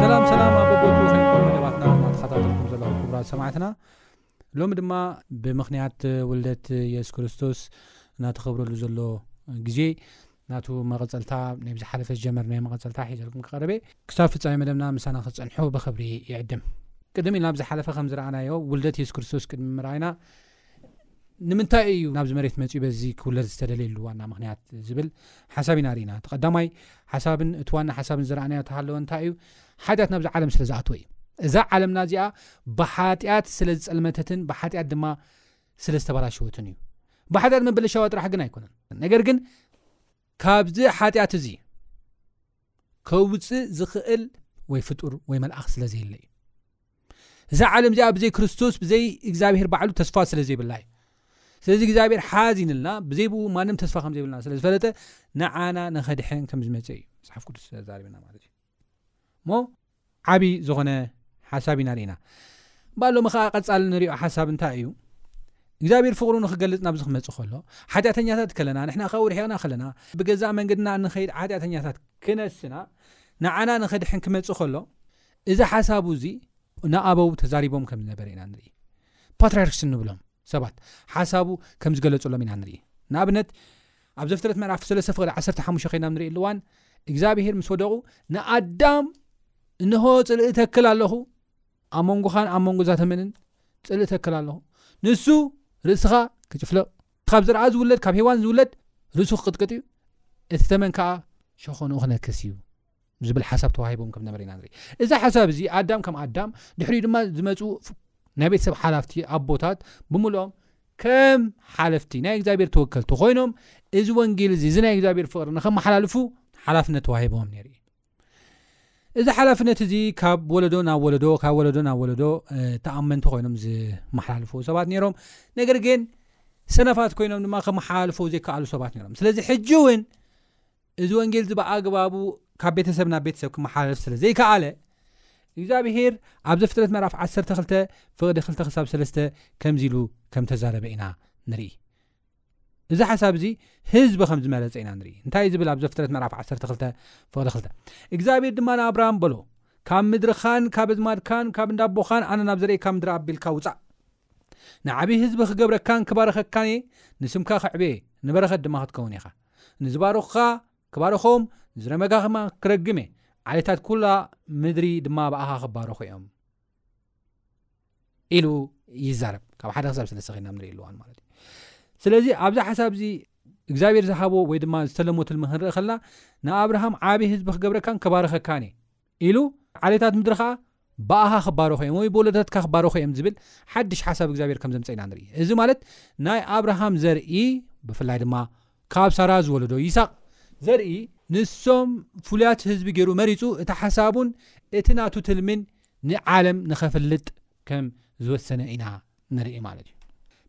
ሰላም ሰላም ኣብ በቦትኡ ኼንኩም መደባትና እናተኸታተልኩም ዘለኹም ክቡራት ሰማዕትና ሎሚ ድማ ብምኽንያት ውልደት የሱስ ክርስቶስ እናተኸብረሉ ዘሎ ግዜ ናቱ መቐፀልታ ናይ ብዝሓለፈ ዝጀመር ናይ መቐፀልታ ሒዘልኩም ክቐረበ ክሳብ ፍፃሚ መደብና ምሳና ክፀንሑ ብክብሪ ይዕድም ቅድም ኢልና ብዝሓለፈ ከም ዝረኣናዮ ውልደት የሱስ ክርስቶስ ቅድሚ ምርኣይና ንምንታይ እዩ ናብዚ መሬት መፅዩ በዚ ክውለድ ዝተደልየሉ ዋና ምክንያት ዝብል ሓሳብ ኢና ርኢና እቲ ቀዳማይ ሓሳብን እቲ ዋና ሓሳብን ዝረኣናዮ ተሃለወ እንታይ እዩ ሓጢኣት ናብዚ ዓለም ስለ ዝኣትወ እዩ እዛ ዓለምና እዚኣ ብሓጢኣት ስለ ዝፀልመተትን ብሓጢኣት ድማ ስለ ዝተበላሸወትን እዩ ብሓጢኣት መበለሻዋ ጥራሕ ግን ኣይኮነን ነገር ግን ካብዚ ሓጢኣት እዚ ከውጽእ ዝኽእል ወይ ፍጡር ወይ መልኣኽ ስለ ዘየለ እዩ እዛ ዓለም እዚኣ ብዘይ ክርስቶስ ብዘይ እግዚኣብሄር ባዕሉ ተስፋ ስለ ዘይብላ እዩ ስለዚ እግዚኣብሄር ሓዝ ይንልና ብዘይ ብኡ ማንም ተስፋ ከም ዘይብልና ስለ ዝፈለጠ ንዓና ንኸድሐን ከም ዝመፀ እዩ መፅሓፍ ቅዱስ ዘዛሪብና ማለት እዩ እሞ ዓቢ ዝኾነ ሓሳብ ኢና ርኢና እባ ሎሚ ከኣ ቀጻሊ ንሪኦ ሓሳብ እንታይ እዩ እግዚኣብሔር ፍቕሩ ንክገልጽ ናብዚ ክመጽእ ከሎ ሓጢኣተኛታት ከለና ንሕና ካብኡ ርሒቕና ከለና ብገዛእ መንገድና እንኸይድ ሓጢኣተኛታት ክነስና ንዓና ንኸድሕን ክመጽእ ከሎ እዚ ሓሳቡ እዚ ንኣበው ተዛሪቦም ከም ዝነበረ ኢና ንርኢ ፓትርያርክስ እንብሎም ሰባት ሓሳቡ ከም ዝገለጽሎም ኢና ንርኢ ንኣብነት ኣብ ዘፍጥረት ምዕራፍ ሰለስተ ፍቅዲ ዓሰርተ ሓሙሽተ ከይና ንሪእሉ እዋን እግዚኣብሄር ምስ ወደቑ ንኣዳም እንሆ ፅልኢ ተክል ኣለኹ ኣብ መንጎኻን ኣብ መንጎ ዛተመንን ፅልኢ ተክል ኣለኹ ንሱ ርእስኻ ክጭፍልቕ ካብ ዝረኣ ዝውለድ ካብ ሄዋን ዝውለድ ርእሱ ክቅጥቅጥ እዩ እቲ ተመን ከዓ ሸኾንኡ ክነክስ እዩ ዝብል ሓሳብ ተዋሂቦም ከም ነበረ ኢና ንርኢ እዚ ሓሳብ እዚ ኣዳም ከም ኣዳም ድሕሪኡ ድማ ዝመፁ ናይ ቤተሰብ ሓላፍቲ ኣቦታት ብምልኦም ከም ሓለፍቲ ናይ እግዚኣብሔር ተወከልቲ ኮይኖም እዚ ወንጌል እዚ እዚ ናይ እግዚኣብሔር ፍቕሪ ንከመሓላልፉ ሓላፍነት ተዋሂቦም ነይሩ እዩ እዚ ሓላፍነት እዚ ካብ ወለዶ ናብ ወለዶ ካብ ወለዶ ናብ ወለዶ ተኣመንቲ ኮይኖም ዝመሓላልፉ ሰባት ነይሮም ነገር ግን ሰነፋት ኮይኖም ድማ ከመሓላልፉ ዘይከኣሉ ሰባት ነይሮም ስለዚ ሕጂ እውን እዚ ወንጌል እዚ ብኣግባቡ ካብ ቤተሰብ ናብ ቤተሰብ ክመሓላለፍ ስለ ዘይከኣለ እግዚኣብሄር ኣብ ዘፍጥረት ምዕራፍ 12 ፍቕዲ 2 ክሳብ 3 ከምዚ ኢሉ ከም ተዛረበ ኢና ንርኢ እዚ ሓሳብ እዚ ህዝቢ ከም ዝመረፀ ኢና ንርኢ እንታይ እዩ ዝብል ኣብ ዘፍጥረት ምዕራፍ 12 ፍቕዲ 2 እግዚኣብሄር ድማ ንኣብርሃም በሎ ካብ ምድርኻን ካብ ኣዝማድካን ካብ እንዳቦኻን ኣነ ናብ ዘርእካ ምድሪ ኣቢልካ ውፃእ ንዓብዪ ህዝቢ ክገብረካን ክባረኸካን እየ ንስምካ ክዕብየ ንበረኸት ድማ ክትከውን ኢኻ ንዝባረኹኻ ክባርኾም ንዝረመጋ ክማ ክረግም እየ ዓሌታት ኩላ ምድሪ ድማ ብኣኻ ክባረኹ እዮም ኢሉ ይዛረብ ካብ ሓደ ክሳብ ስለስተ ከና ንሪኢ ኣለዋን ማለት እዩ ስለዚ ኣብዚ ሓሳብ እዚ እግዚኣብሔር ዝሃቦ ወይ ድማ ዝተለሞ ትልሚ ክንርኢ ከለና ንኣብርሃም ዓብዪ ህዝቢ ክገብረካን ክባርኸካን እየ ኢሉ ዓሌታት ምድሪ ኸኣ ብኣኻ ክባረኹ እዮም ወይ ብወለዶታትካ ክባረኹ እዮም ዝብል ሓድሽ ሓሳብ እግዚኣብሔር ከም ዘምጸ ኢና ንርኢ እዚ ማለት ናይ ኣብርሃም ዘርኢ ብፍላይ ድማ ካብ ሳራ ዝወለዶ ይሳቅ ዘርኢ ንሶም ፍሉያት ህዝቢ ገይሩ መሪጹ እቲ ሓሳቡን እቲ ናቱ ትልሚን ንዓለም ንኸፍልጥ ከም ዝወሰነ ኢና ንርኢ ማለት እዩ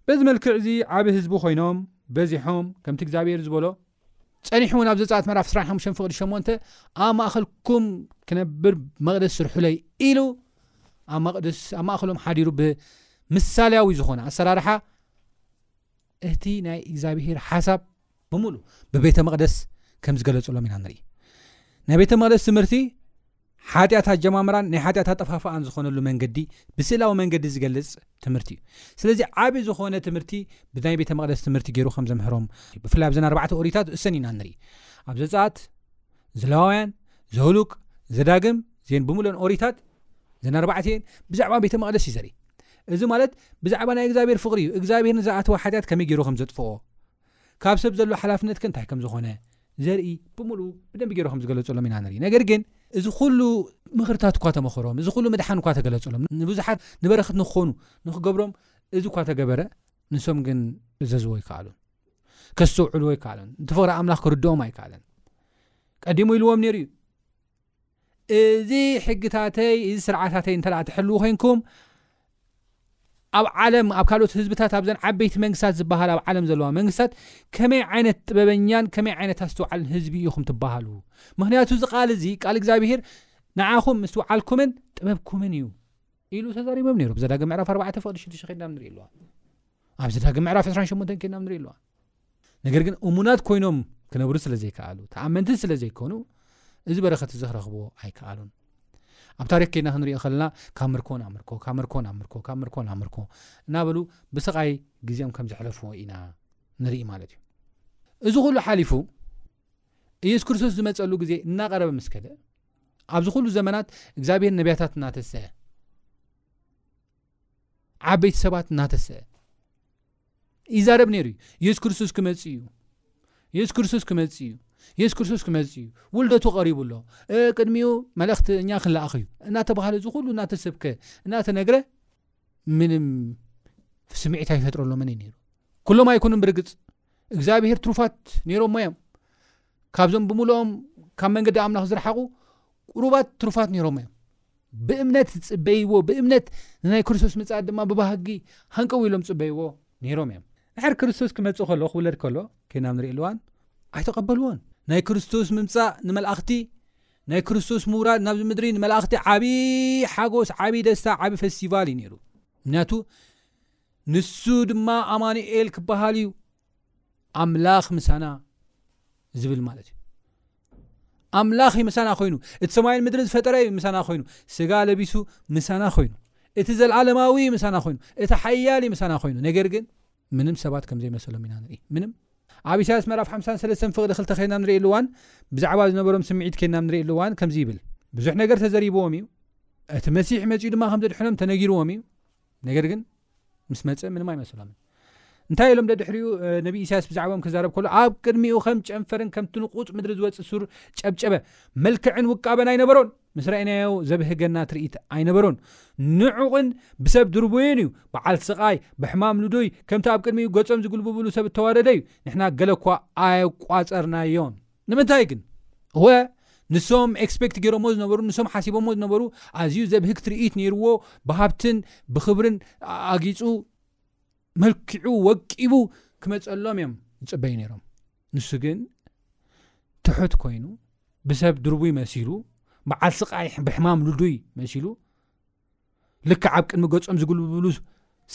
በዚ መልክዕ እዚ ዓቢ ህዝቢ ኮይኖም በዚሖም ከምቲ እግዚኣብሔር ዝበሎ ጸኒሑ እውን ኣብ ዘጸኣት ምዕራፍ 25 ፍቕዲ 8 ኣብ ማእኸልኩም ክነብር መቕደስ ስርሑለይ ኢሉ ኣብ መቕደስ ኣብ ማእኸሎም ሓዲሩ ብምሳልያዊ ዝኾነ ኣሰራርሓ እቲ ናይ እግዚኣብሄር ሓሳብ ብምሉ ብቤተ መቅደስ ከም ዝገለፅሎም ኢና ንርኢ ናይ ቤተ መቅደስ ትምህርቲ ሓጢኣት ኣጀማምራን ናይ ሓጢኣት ኣጠፋፍኣን ዝኾነሉ መንገዲ ብስእላዊ መንገዲ ዝገልጽ ትምህርቲ እዩ። ስለዚ ዓቢ ዝኾነ ትምህርቲ ብናይ ቤተ መቕደስ ትምህርቲ ገይሩ ከም ዘምህሮም ብፍላይ ኣብዘን ኣርባዕተ ኦሪታት እሰን ኢና ንርኢ። ኣብ ዘጸኣት፣ ዘሌዋውያን፣ ዘውሉቅ፣ ዘዳግም ዜን ብምሉእን ኦሪታት ዘን ኣርባዕተኤን ብዛዕባ ቤተ መቕደስ እዩ ዘርኢ። እዚ ማለት ብዛዕባ ናይ እግዚኣብሔር ፍቕሪ እዩ፣ እግዚኣብሔር ንዝኣተወ ሓጢኣት ከመይ ገይሩ ከም ዘጥፍኦ፣ ካብ ሰብ ዘሎ ሓላፍነት ከ እንታይ ከም ዝኾነ ዘርኢ ብምሉኡ ብደንቢ ገይሩ ከም ዝገለጸሎም ኢና ንርኢ ነገር ግን እዚ ኩሉ ምኽርታት እኳ ተመኽሮም እዚ ኩሉ ምድሓን እኳ ተገለጸሎም ንብዙሓት ንበረኽት ንክኾኑ ንክገብሮም እዚ እኳ ተገበረ ንሶም ግን እዘዝዎ ኣይከኣሉን ከስተውዕልዎ ኣይከኣሉን እቲ ፍቕሪ ኣምላኽ ክርድኦም ኣይከኣለን ቀዲሙ ኢልዎም ነይሩ እዩ እዚ ሕግታተይ እዚ ስርዓታተይ እንተ ትሕልው ኮንኩም ኣብ ዓለም ኣብ ካልኦት ህዝብታት ኣብዘን ዓበይቲ መንግስታት ዝበሃል ኣብ ዓለም ዘለዋ መንግስታት ከመይ ዓይነት ጥበበኛን ከመይ ዓይነት ኣስተውዓልን ህዝቢ ኢኹም ትበሃሉ ምክንያቱ እዚ ቃል እዚ ቃል እግዚኣብሄር ንዓኹም ምስትውዓልኩምን ጥበብኩምን እዩ ኢሉ ተዛሪቦም ነይሩ ብዘዳግም ምዕራፍ 4 ፍቅዲ 6 ከድና ንርኢ ኣለዋ ኣብዚ ዳግም ምዕራፍ 28 ከድና ንርኢ ኣለዋ ነገር ግን እሙናት ኮይኖም ክነብሩ ስለ ዘይከኣሉ ተኣመንትን ስለ ዘይኮኑ እዚ በረኸት እዚ ክረኽብዎ ኣይከኣሉን ኣብ ታሪክ ከድና ክንሪኦ ከለና ካብ ምርኮ ናብ ምርኮ ካብ ምርኮ ናብ ምርኮ ካብ ምርኮ ናብ ምርኮ እናበሉ ብስቓይ ግዜኦም ከም ዘሕለፍዎ ኢና ንርኢ ማለት እዩ እዚ ኩሉ ሓሊፉ ኢየሱስ ክርስቶስ ዝመፀሉ ግዜ እናቐረበ ምስ ከደ ኣብዚ ኩሉ ዘመናት እግዚኣብሔር ነቢያታት እናተሰአ ዓበይቲ ሰባት እናተሰአ ይዛረብ ነይሩ እዩ የሱስ ክርስቶስ ክመፅ እዩ የሱስ ክርስቶስ ክመፅ እዩ የሱስ ክርስቶስ ክመፅ እዩ ውልደቱ ቀሪቡ ኣሎ ቅድሚኡ መልእኽቲ እኛ ክለኣኽ እዩ እናተባሃለ እዚ ኩሉ እናተሰብከ እናተነግረ ምንም ስምዒት ኣይፈጥረሎምን እዩ ነይሩ ኩሎም ኣይኮኑን ብርግፅ እግዚኣብሄር ትሩፋት ነይሮሞ እዮም ካብዞም ብምሉኦም ካብ መንገዲ ኣምላኽ ዝረሓቑ ቁሩባት ትሩፋት ነይሮም እዮም ብእምነት ዝፅበይዎ ብእምነት ንናይ ክርስቶስ ምፅኣት ድማ ብባህጊ ሃንቀው ኢሎም ፅበይዎ ነይሮም እዮም ድሕር ክርስቶስ ክመፅእ ከሎ ክውለድ ከሎ ከይናም ንርኢ ኣለዋን ኣይተቐበልዎን ናይ ክርስቶስ ምምፃእ ንመላእኽቲ ናይ ክርስቶስ ምውራድ ናብዚ ምድሪ ንመላእኽቲ ዓብዪ ሓጎስ ዓብዪ ደስታ ዓብዪ ፈስቲቫል እዩ ነይሩ ምክንያቱ ንሱ ድማ ኣማኑኤል ክበሃል እዩ ኣምላኽ ምሳና ዝብል ማለት እዩ ኣምላኽ ምሳና ኮይኑ እቲ ሰማይን ምድሪ ዝፈጠረ ዩ ምሳና ኮይኑ ስጋ ለቢሱ ምሳና ኮይኑ እቲ ዘለዓለማዊ ምሳና ኮይኑ እቲ ሓያል ምሳና ኮይኑ ነገር ግን ምንም ሰባት ከምዘይመሰሎም ኢና ንርኢ ምንም ኣብ ኢሳያስ መራፍ 53 ፍቕዲ ክልተ ከና ንርኢ ኣሉዋን ብዛዕባ ዝነበሮም ስምዒት ከና ንርኢ ኣሉዋን ከምዚ ይብል ብዙሕ ነገር ተዘሪብዎም እዩ እቲ መሲሕ መፅኡ ድማ ከምዘድሕኖም ተነጊርዎም እዩ ነገር ግን ምስ መጸ ምንም ኣይመሰሎምን እንታይ ኢሎም ደድሕሪኡ ነቢ ኢሳያስ ብዛዕባኦም ክዛረብ ከሎ ኣብ ቅድሚኡ ከም ጨንፈርን ከም ትንቁጽ ምድሪ ዝወጽእ ሱር ጨብጨበ መልክዕን ውቃበን ኣይነበሮን ምስ ረእናዮ ዘብህገና ትርኢት ኣይነበሮን ንዑቕን ብሰብ ድርቡይን እዩ በዓል ስቓይ ብሕማም ልዱይ ከምቲ ኣብ ቅድሚኡ ገጾም ዝግልብብሉ ሰብ እተዋደደ እዩ ንሕና ገለ እኳ ኣየቋጸርናዮን ንምንታይ ግን? እወ ንሶም ኤክስፔክት ጌሮሞ ዝነበሩ ንሶም ሓሲቦሞ ዝነበሩ ኣዝዩ ዘብህግ ትርኢት ኔርዎ ብሃብትን ብኽብርን ኣጊጹ መልኪዑ ወቂቡ ክመጸሎም እዮም ዝጽበዩ ኔሮም ንሱ ግን ትሑት ኮይኑ ብሰብ ድርቡይ መሲሉ በዓል ስቃይ ብሕማም ልዱይ መሲሉ ልክዕ ኣብ ቅድሚ ገጾም ዝግልብሉ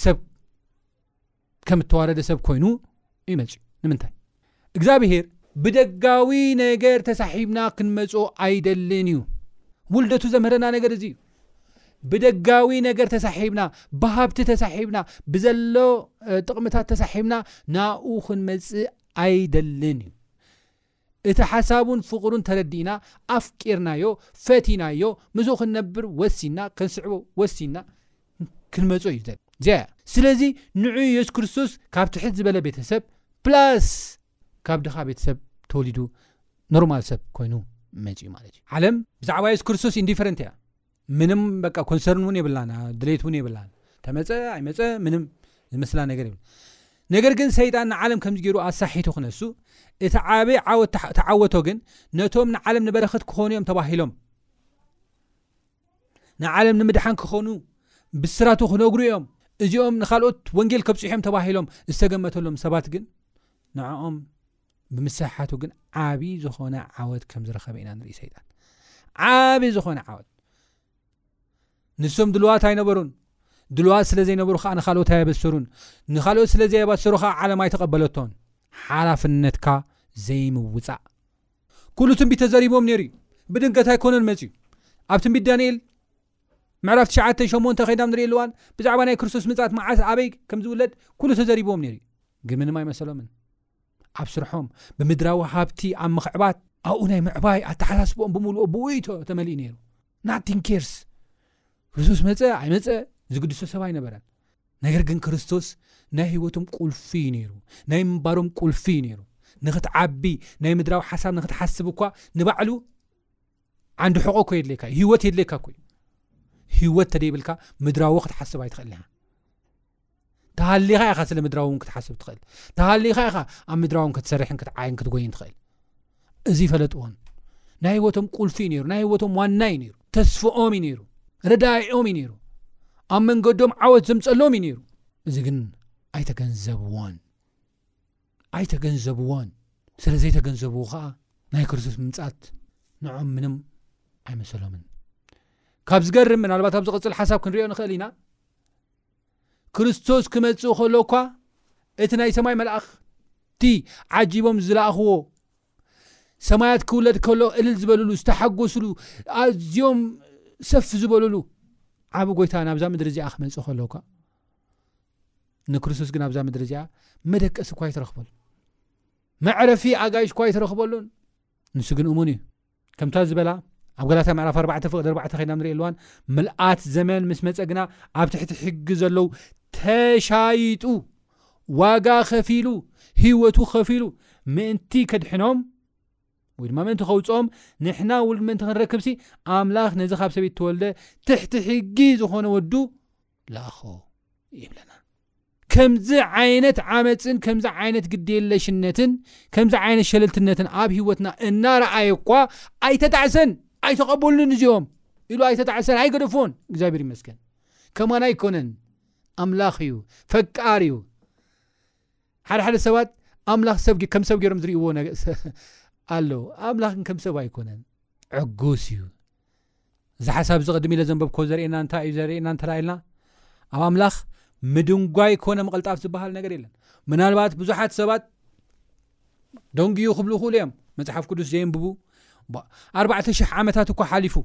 ሰብ ከም እተዋረደ ሰብ ኮይኑ እዩ መፅኡ ንምንታይ እግዚኣብሄር ብደጋዊ ነገር ተሳሒብና ክንመፆ ኣይደልን እዩ ውልደቱ ዘምህረና ነገር እዚ እዩ ብደጋዊ ነገር ተሳሒብና ብሃብቲ ተሳሒብና ብዘሎ ጥቕምታት ተሳሒብና ናብኡ ክንመፅእ ኣይደልን እዩ እቲ ሓሳቡን ፍቕሩን ተረዲእና ኣፍቂርናዮ ፈቲናዮ ምስኡ ክንነብር ወሲንና ክንስዕቦ ወሲንና ክንመጾ እዩ ዘያ ስለዚ ንዑ የሱስ ክርስቶስ ካብ ትሕት ዝበለ ቤተሰብ ፕላስ ካብ ድኻ ቤተሰብ ተወሊዱ ኖርማል ሰብ ኮይኑ መጺኡ ማለት እዩ ዓለም ብዛዕባ የሱስ ክርስቶስ ኢንዲፈረንት እያ ምንም በቃ ኮንሰርን እውን የብላን ድሌት እውን የብላን ተመፀ ኣይመፀ ምንም ዝመስላ ነገር የብላ ነገር ግን ሰይጣን ንዓለም ከምዚ ገይሩ ኣሳሒቱ ክነሱ እቲ ዓበይ ዓወት ተዓወቶ ግን ነቶም ንዓለም ንበረኸት ክኾኑ እዮም ተባሂሎም ንዓለም ንምድሓን ክኾኑ ብስራቱ ክነግሩ እዮም እዚኦም ንካልኦት ወንጌል ከብፅሑ እዮም ተባሂሎም ዝተገመተሎም ሰባት ግን ንዕኦም ብምስሕሓቱ ግን ዓብዪ ዝኾነ ዓወት ከም ዝረኸበ ኢና ንርኢ ሰይጣን ዓብዪ ዝኾነ ዓወት ንሶም ድልዋት ኣይነበሩን ድልዋት ስለ ዘይነበሩ ከዓ ንካልኦት ኣየበሰሩን ንካልኦት ስለ ዘየበሰሩ ከዓ ዓለም ኣይተቐበለቶን ሓላፍነትካ ዘይምውፃእ ኩሉ ትንቢት ተዘሪቦም ነይሩ እዩ ብድንገት ኣይኮነን መፅዩ ኣብ ትንቢት ዳንኤል ምዕራፍ ትሽዓተ ሸሞንተ ከይዳም ንሪኢ ኣለዋን ብዛዕባ ናይ ክርስቶስ ምፃት መዓስ ኣበይ ከም ዝውለድ ኩሉ ተዘሪቦም ነይሩ እዩ ግን ምንም ኣይመሰሎምን ኣብ ስርሖም፣ ብምድራዊ ሃብቲ ኣብ ምኽዕባት፣ ኣብኡ ናይ ምዕባይ ኣተሓሳስብኦም ብምሉኦ ብውእይቶ ተመሊኡ ነይሩ። ናቲንግ ኬርስ ክርስቶስ መፀ ኣይመፀ ዝግድሶ ሰብ ኣይነበረን። ነገር ግን ክርስቶስ ናይ ህይወቶም ቁልፊ እዩ ነይሩ፣ ናይ ምንባሮም ቁልፊ እዩ ነይሩ። ንክትዓቢ ናይ ምድራዊ ሓሳብ ንክትሓስብ እኳ ንባዕሉ ዓንዲ ሕቆ እኮ የድልየካ እዩ ህይወት የድልየካ እኮ እዩ ህይወት ተደይብልካ ምድራዊ ክትሓስብ ኣይትኽእልን ኢኻ ተሃሊኻ ኢኻ ስለ ምድራዊ እውን ክትሓስብ ትኽእል ተሃሊኻ ኢኻ ኣብ ምድራዊ ን ክትሰርሕን ክትዓይን ክትጎይን ትኽእል እዚ ፈለጥዎን ናይ ህወቶም ቁልፊ እዩ ነይሩ ናይ ህወቶም ዋና እዩ ነይሩ ተስፍኦም እዩ ነይሩ ረዳኦም እዩ ነይሩ ኣብ መንገዶም ዓወት ዘምፀሎም እዩ ነይሩ እዚ ግን ኣይተገንዘብዎን ኣይተገንዘብዎን ስለ ዘይተገንዘብዎ ከዓ ናይ ክርስቶስ ምምፃት ንዖም ምንም ኣይመሰሎምን ካብ ዝገርም ምናልባት ኣብ ዝቕፅል ሓሳብ ክንሪኦ ንኽእል ኢና ክርስቶስ ክመጽእ ከሎ እኳ እቲ ናይ ሰማይ መልኣኽቲ ዓጂቦም ዝለኣኽዎ ሰማያት ክውለድ ከሎ እልል ዝበልሉ ዝተሓጎስሉ ኣዝዮም ሰፍ ዝበልሉ ዓብ ጎይታ ናብዛ ምድሪ እዚኣ ክመጽእ ከሎ እኳ ንክርስቶስ ግን ኣብዛ ምድሪ እዚኣ መደቀሲ እኳ ይትረኽበሉ መዕረፊ ኣጋይሽ እኳ ይትረኽበሉን ንሱ ግን እሙን እዩ ከምታ ዝበላ ኣብ ገላትያ ምዕራፍ 4 ፍቅዲ 4 ከይና ንሪኢ ኣለዋን ምልኣት ዘመን ምስ መፀ ግና ኣብ ትሕቲ ሕጊ ዘለዉ ተሻይጡ ዋጋ ከፊሉ ህወቱ ከፊሉ ምእንቲ ከድሕኖም ወይ ድማ ምእንቲ ከውፅኦም ንሕና ውሉድ ምእንቲ ክንረክብሲ ኣምላኽ ነዚ ካብ ሰብት ተወልደ ትሕቲ ሕጊ ዝኾነ ወዱ ላኣኸ ይብለና ከምዚ ዓይነት ዓመፅን ከምዚ ዓይነት ግዴለሽነትን ከምዚ ዓይነት ሸለልትነትን ኣብ ህይወትና እናረኣየ እኳ ኣይተጣዕሰን ኣይተቐበሉንን እዚኦም ኢሉ ኣይተጣዕሰን ኣይገደፎን እግዚኣብሔር ይመስገን ከማን ኣይኮነን ኣምላኽ እዩ ፈቃር እዩ ሓደ ሓደ ሰባት ኣምላኽ ከም ሰብ ገይሮም ዝርእዎ ኣለዉ ኣምላኽን ከም ሰብ ኣይኮነን ዕጉስ እዩ እዚ ሓሳብ እዚ ቅድም ኢለ ዘንበብኮ ዘርእየና እንታይ እዩ ዘርእየና እንተላኢልና ኣብ ኣምላኽ ምድንጓይ ኮነ ምቕልጣፍ ዝበሃል ነገር የለን ምናልባት ብዙሓት ሰባት ደንጉዩ ክብሉ ይኽእሉ እዮም መፅሓፍ ቅዱስ ዘየንብቡ ኣርባዕተ ሽሕ ዓመታት እኳ ሓሊፉ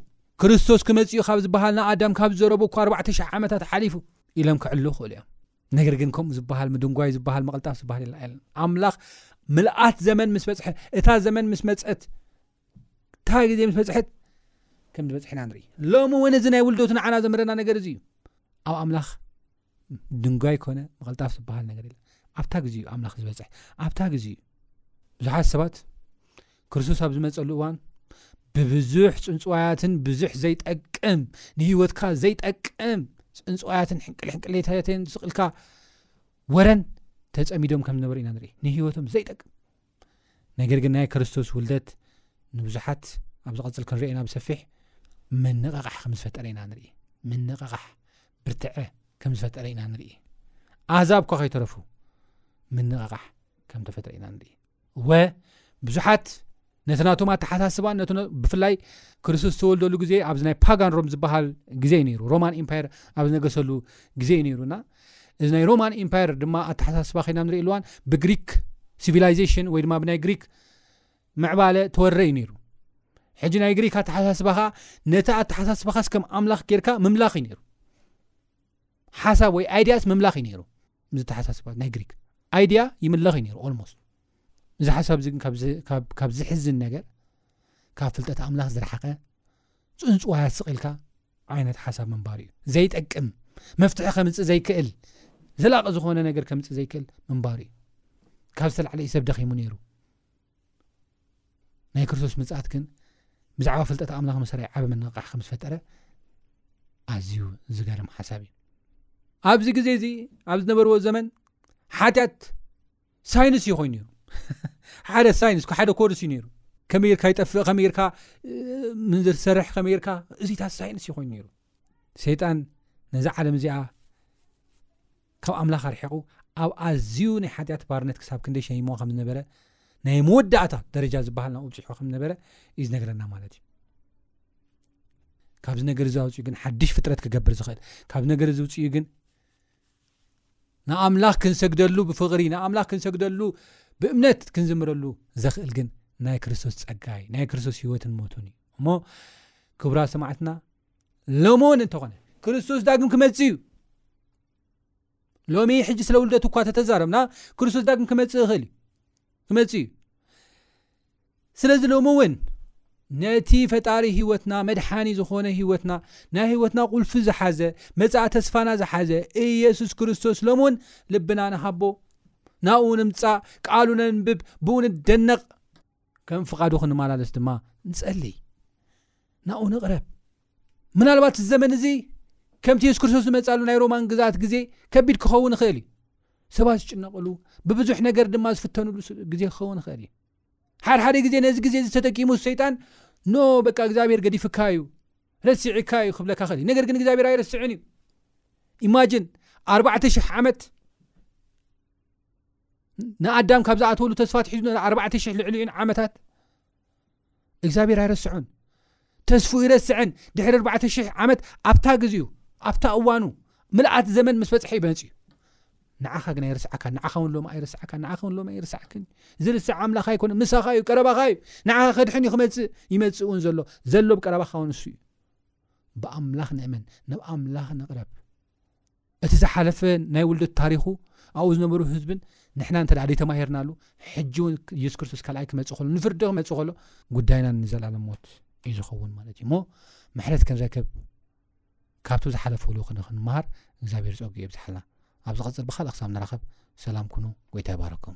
ክርስቶስ ክመፅኡ ካብ ዝበሃል ንኣዳም ካብ ዝዘረቡ እኳ ኣርባዕተ ሽሕ ዓመታት ሓሊፉ ኢሎም ክዕሉ ይኽእሉ እዮም ነገር ግን ከምኡ ዝበሃል ምድንጓይ ዝበሃል መቕልጣፍ ዝበሃል የለን ኣምላኽ ምልኣት ዘመን ምስ በፅሐ እታ ዘመን ምስ መፀት ታይ ግዜ ምስ በፅሐት ከም ዝበፅሐና ንርኢ ሎሚ እውን እዚ ናይ ውልደቱ ንዓና ዘምረና ነገር እዚ እዩ ኣብ ኣምላኽ ድንጓይ ኮነ መቐልጣፍ ዝበሃል ነገር የለ ኣብታ ግዜ እዩ ኣምላኽ ዝበፅሐ ኣብታ ግዜ እዩ ብዙሓት ሰባት ክርስቶስ ኣብ ዝመፀሉ እዋን ብብዙሕ ፅንፅዋያትን ብዙሕ ዘይጠቅም ንህይወትካ ዘይጠቅም ፅንፅዋያትን ሕንቅል ሕንቅሌታትን ዝስቕልካ ወረን ተፀሚዶም ከም ዝነበሩ ኢና ንርኢ ንህይወቶም ዘይጠቅም ነገር ግን ናይ ክርስቶስ ውልደት ንብዙሓት ኣብ ዝቐጽል ክንሪኦ ኢና ብሰፊሕ ምንቕቓሕ ከም ዝፈጠረ ኢና ንርኢ ምንቕቓሕ ብርትዐ ከም ዝፈጠረ ኢና ንርኢ ኣህዛብ እኳ ከይተረፉ ምንቕቓሕ ከም ተፈጥረ ኢና ንርኢ ወ ብዙሓት ነቲ ናቶም ኣተሓሳስባን ነ ብፍላይ ክርስቶስ ዝተወልደሉ ግዜ ኣብዚ ናይ ፓጋን ሮም ዝበሃል ግዜ ዩ ነይሩ ሮማን ኤምፓየር ኣብ ዝነገሰሉ ግዜ ዩ ነይሩና እዚ ናይ ሮማን ኢምፓየር ድማ ኣተሓሳስባ ከይና ንሪእሉ እዋን ብግሪክ ሲቪላይዜሽን ወይ ድማ ብናይ ግሪክ ምዕባለ ተወረ እዩ ነይሩ ሕጂ ናይ ግሪክ ኣተሓሳስባ ከዓ ነቲ ኣተሓሳስባኻስ ከም ኣምላኽ ጌርካ ምምላኽ እዩ ነይሩ ሓሳብ ወይ ኣይድያስ ምምላኽ እዩ ነይሩ ምስ ተሓሳስባ ናይ ግሪክ ኣይድያ ይምለኽ እዩ ነይሩ ኦልሞስት እዚ ሓሳብ እዚ ግን ካብ ዝሕዝን ነገር ካብ ፍልጠት ኣምላኽ ዝረሓቐ ጽንጽዋያት ስቒልካ ዓይነት ሓሳብ ምንባር እዩ። ዘይጠቅም፣ መፍትሒ ከምጽእ ዘይክእል፣ ዘላቂ ዝኾነ ነገር ከምጽእ ዘይክእል ምንባር እዩ። ካብ ዝተላዕለ እዩ ሰብ ደኺሙ ነይሩ። ናይ ክርስቶስ ምጽኣት ግን ብዛዕባ ፍልጠት ኣምላኽ ምሰራይ ዓብ ምንቕቃሕ ከም ዝፈጠረ ኣዝዩ ዝገርም ሓሳብ እዩ ኣብዚ ግዜ እዚ ኣብ ዝነበርዎ ዘመን ሓጢኣት ሳይንስ እዩ ኮይኑ ሓደ ሳይንስ ሓደ ኮርስ እዩ ነይሩ ከመይ ርካ ይጠፍእ ከመይ ርካ ምንዝር ትሰርሕ ከመይ ርካ እዚታት ሳይንስ እዩ ኮይኑ ነይሩ ሰይጣን ነዚ ዓለም እዚኣ ካብ ኣምላኽ ኣርሒቑ ኣብ ኣዝዩ ናይ ሓጢኣት ባርነት ክሳብ ክንደይ ሸይሞ ከም ዝነበረ ናይ መወዳእታ ደረጃ ዝበሃል ናብ ብፅሑ ከም ዝነበረ እዩ ዝነገረና ማለት እዩ ካብዚ ነገር እዚ ኣውፅኡ ግን ሓድሽ ፍጥረት ክገብር ዝኽእል ካብዚ ነገር እዚ ውፅኡ ግን ንኣምላኽ ክንሰግደሉ ብፍቕሪ ንኣምላኽ ክንሰግደሉ ብእምነት ክንዝምረሉ ዘኽእል ግን ናይ ክርስቶስ ጸጋይ ናይ ክርስቶስ ህይወትን ሞቱን እዩ እሞ ክብራ ሰማዕትና ሎሚ እውን እንተኾነ ክርስቶስ ዳግም ክመጽእ እዩ ሎሚ ሕጂ ስለ ውልደት እኳ ተተዛረብና ክርስቶስ ዳግም ክመፅእ ይኽእል እዩ ክመፅእ እዩ ስለዚ ሎሚ እውን ነቲ ፈጣሪ ህይወትና መድሓኒ ዝኾነ ህይወትና ናይ ህይወትና ቁልፊ ዝሓዘ መጻእ ተስፋና ዝሓዘ ኢየሱስ ክርስቶስ ሎሚ እውን ልብና ንሃቦ ናብኡ ንምጻእ ቃሉ ነንብብ ብኡ ንደነቕ ከም ፍቓዱ ክንመላለስ ድማ ንጸልይ ናብኡ ንቕረብ ምናልባት ዘመን እዚ ከምቲ የሱስ ክርስቶስ ዝመፃሉ ናይ ሮማን ግዛኣት ግዜ ከቢድ ክኸውን ይኽእል እዩ ሰባት ዝጭነቕሉ ብብዙሕ ነገር ድማ ዝፍተንሉ ግዜ ክኸውን ይኽእል እዩ ሓድ ሓደ ግዜ ነዚ ግዜ እዚ ተጠቂሙ ሰይጣን ኖ በቃ እግዚኣብሔር ገዲፍካ እዩ ረሲዒካ እዩ ክብለካ ኽእል እዩ ነገር ግን እግዚኣብሔር ኣይረስዕን እዩ ኢማጅን ኣርባዕተ ሽሕ ዓመት ንኣዳም ካብ ዝኣተወሉ ተስፋት ሒዙ ኣርባዕተ ሽሕ ልዕሊኡን ዓመታት እግዚኣብሔር ኣይረስዖን ተስፉ ይረስዐን ድሕሪ 4ሽ0 ዓመት ኣብታ ግዜኡ ኣብታ እዋኑ ምልኣት ዘመን ምስ በፅሐ ይመፅ እዩ ንዓኻ ግና ይርስዓካ ንዓኻ ውን ሎማ ኣይርስዓካ ንዓኻ ውን ሎማ ይርስዓክን ዝርስዕ ኣምላኽ ኣይኮነ ምሳኻ እዩ ቀረባኻ እዩ ንዓኻ ከድሕን እዩ ክመፅእ ይመፅእ እውን ዘሎ ዘሎ ብ ቀረባኻ ውን ንሱ እዩ ብኣምላኽ ንእመን ናብ ኣምላኽ ንቕረብ እቲ ዝሓለፈ ናይ ውልደት ታሪኹ ኣብኡ ዝነበሩ ህዝብን ንሕና እንተ ዘይተማሂርናሉ ሕጂ እውን ኢየሱስ ክርስቶስ ካልኣይ ክመጽእ ከሎ ንፍርዲ ክመጽእ ከሎ ጉዳይና ንዘለኣለም ሞት እዩ ዝኸውን ማለት እዩ እሞ ምሕረት ክንረክብ ካብቲ ዝሓለፈ ልኡኽ ንክንምሃር እግዚኣብሔር ጸጉ የብዝሓልና ኣብ ዝቐጽል ብካልእ ክሳብ ንራኸብ ሰላም ኩኑ ጎይታ ይባረኩም